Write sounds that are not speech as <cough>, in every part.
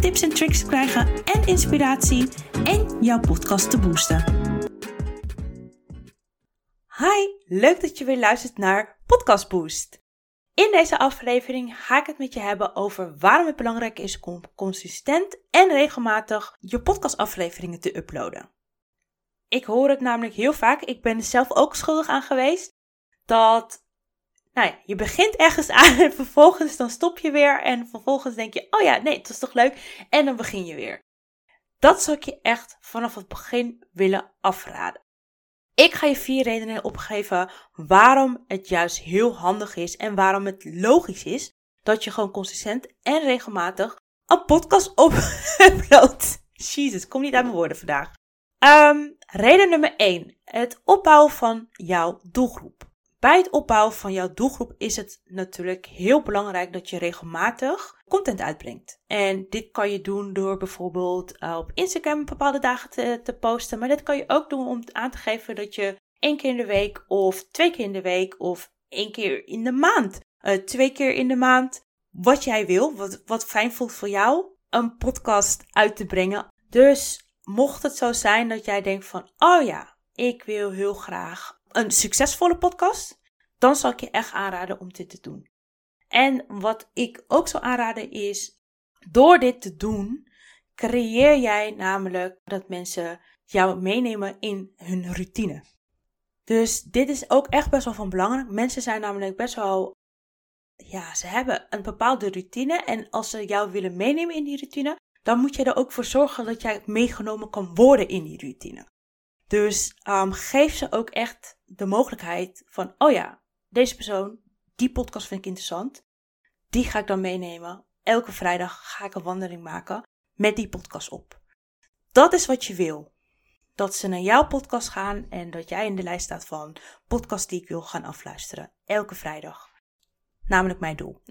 tips en tricks te krijgen en inspiratie en jouw podcast te boosten. Hi, leuk dat je weer luistert naar Podcast Boost. In deze aflevering ga ik het met je hebben over waarom het belangrijk is om consistent en regelmatig je podcastafleveringen te uploaden. Ik hoor het namelijk heel vaak, ik ben er zelf ook schuldig aan geweest, dat nou ja, je begint ergens <laughs> aan en vervolgens dan stop je weer en vervolgens denk je, oh ja, nee, het was toch leuk en dan begin je weer. Dat zou ik je echt vanaf het begin willen afraden. Ik ga je vier redenen opgeven waarom het juist heel handig is en waarom het logisch is dat je gewoon consistent en regelmatig een podcast <laughs> uploadt. Jezus, kom niet uit mijn woorden vandaag. Um, reden nummer 1. Het opbouwen van jouw doelgroep. Bij het opbouwen van jouw doelgroep is het natuurlijk heel belangrijk dat je regelmatig content uitbrengt. En dit kan je doen door bijvoorbeeld uh, op Instagram bepaalde dagen te, te, posten. Maar dit kan je ook doen om aan te geven dat je één keer in de week of twee keer in de week of één keer in de maand, uh, twee keer in de maand, wat jij wil, wat, wat fijn voelt voor jou, een podcast uit te brengen. Dus mocht het zo zijn dat jij denkt van, oh ja, ik wil heel graag een succesvolle podcast, dan zal ik je echt aanraden om dit te doen. En wat ik ook zou aanraden is, door dit te doen, creëer jij namelijk dat mensen jou meenemen in hun routine. Dus dit is ook echt best wel van belang. Mensen zijn namelijk best wel, ja, ze hebben een bepaalde routine. En als ze jou willen meenemen in die routine, dan moet je er ook voor zorgen dat jij meegenomen kan worden in die routine. Dus um, geef ze ook echt de mogelijkheid van, oh ja, deze persoon, die podcast vind ik interessant. Die ga ik dan meenemen. Elke vrijdag ga ik een wandeling maken met die podcast op. Dat is wat je wil. Dat ze naar jouw podcast gaan en dat jij in de lijst staat van podcasts die ik wil gaan afluisteren. Elke vrijdag. Namelijk mijn doel.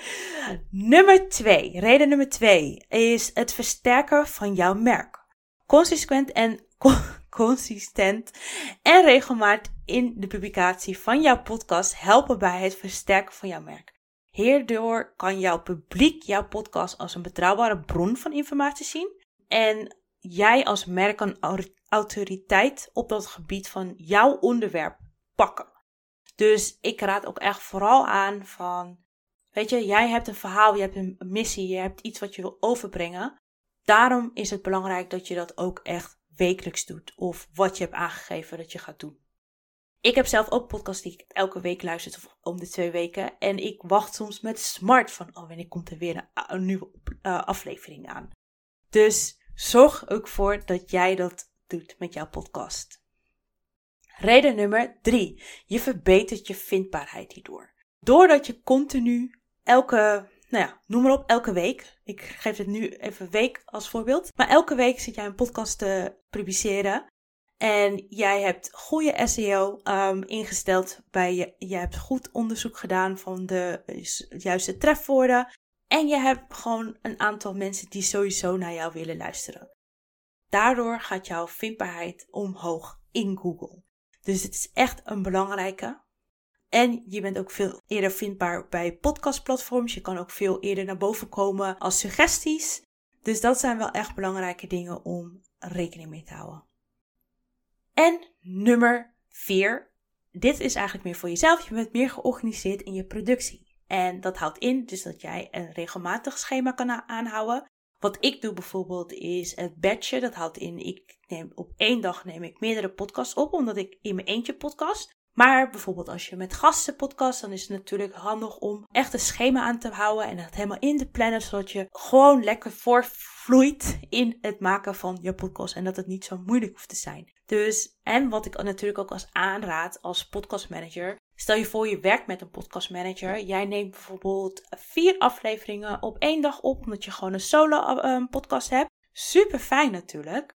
<laughs> nummer twee, reden nummer twee is het versterken van jouw merk. Consequent en consistent en regelmatig in de publicatie van jouw podcast helpen bij het versterken van jouw merk. Hierdoor kan jouw publiek jouw podcast als een betrouwbare bron van informatie zien en jij als merk een autoriteit op dat gebied van jouw onderwerp pakken. Dus ik raad ook echt vooral aan van, weet je, jij hebt een verhaal, je hebt een missie, je hebt iets wat je wil overbrengen. Daarom is het belangrijk dat je dat ook echt wekelijks doet of wat je hebt aangegeven dat je gaat doen. Ik heb zelf ook podcasts die ik elke week luister of om de twee weken. En ik wacht soms met smart van, oh, wanneer komt er weer een, nieuwe uh, aflevering aan. Dus zorg ook voor dat jij dat doet met jouw podcast. Reden nummer drie. Je verbetert je vindbaarheid hierdoor. Doordat je continu elke nou ja, noem maar op, elke week. Ik geef het nu even week als voorbeeld. Maar elke week zit jij een podcast te publiceren. En jij hebt goede SEO um, ingesteld bij je. Je hebt goed onderzoek gedaan van de juiste trefwoorden. En je hebt gewoon een aantal mensen die sowieso naar jou willen luisteren. Daardoor gaat jouw vindbaarheid omhoog in Google. Dus het is echt een belangrijke. En je bent ook veel eerder vindbaar bij podcastplatforms. Je kan ook veel eerder naar boven komen als suggesties. Dus dat zijn wel echt belangrijke dingen om rekening mee te houden. En nummer 4. Dit is eigenlijk meer voor jezelf. Je bent meer georganiseerd in je productie. En dat houdt in dus dat jij een regelmatig schema kan aanhouden. Wat ik doe bijvoorbeeld is het batchen. Dat houdt in, ik neem op één dag neem ik meerdere podcasts op, omdat ik in mijn eentje podcast. Maar bijvoorbeeld als je met gasten podcast, dan is het natuurlijk handig om echt een schema aan te houden en het helemaal in te plannen, zodat je gewoon lekker voorvloeit in het maken van je podcast en dat het niet zo moeilijk hoeft te zijn. Dus, en wat ik natuurlijk ook als aanraad als podcastmanager, stel je voor je werkt met een podcastmanager, jij neemt bijvoorbeeld vier afleveringen op één dag op, omdat je gewoon een solo eh, podcast hebt. Super fijn natuurlijk.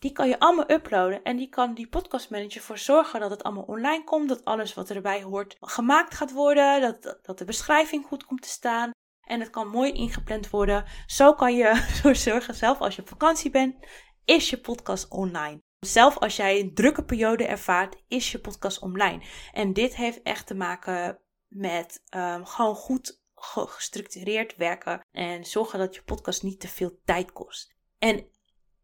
Die kan je allemaal uploaden en die kan die podcastmanager voor zorgen dat het allemaal online komt, dat alles wat erbij hoort gemaakt gaat worden, dat, dat de beschrijving goed komt te staan. En het kan mooi ingepland worden. Zo kan je <laughs> ervoor zorgen, zelf als je op vakantie bent, is je podcast online. Zelf als jij een drukke periode ervaart, is je podcast online. En dit heeft echt te maken met um, gewoon goed gestructureerd werken en zorgen dat je podcast niet te veel tijd kost. En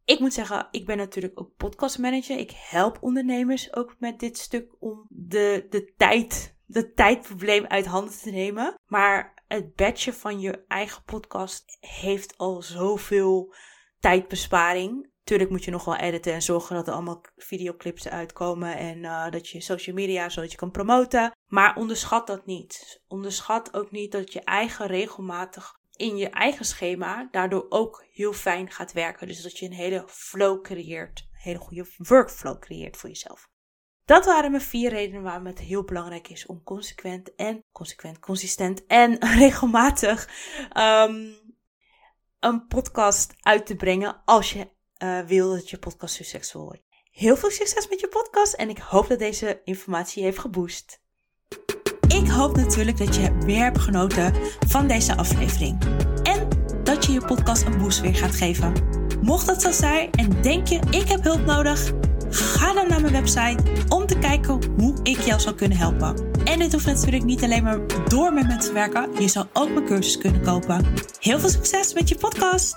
ik moet zeggen, ik ben natuurlijk ook podcastmanager. Ik help ondernemers ook met dit stuk om de, de tijd, de tijdprobleem uit handen te nemen. Maar het batchen van je eigen podcast heeft al zoveel tijdbesparing. Tuurlijk moet je nog wel editen en zorgen dat er allemaal videoclips uitkomen en uh, dat je social media zodat je kan promoten. Maar onderschat dat niet. Onderschat ook niet dat je eigen regelmatig in je eigen schema daardoor ook heel fijn gaat werken. Dus dat je een hele flow creëert, een hele goede workflow creëert voor jezelf. Dat waren mijn vier redenen waarom het heel belangrijk is om consequent en consequent, consistent en <laughs> regelmatig um, een podcast uit te brengen als je uh, wil dat je podcast succesvol wordt. Heel veel succes met je podcast en ik hoop dat deze informatie heeft geboost. Hoop natuurlijk dat je weer hebt genoten van deze aflevering en dat je je podcast een boost weer gaat geven. Mocht dat zo zijn en denk je ik heb hulp nodig, ga dan naar mijn website om te kijken hoe ik jou zou kunnen helpen. En dit hoeft natuurlijk niet alleen maar door met me te werken, je zou ook mijn cursus kunnen kopen. Heel veel succes met je podcast!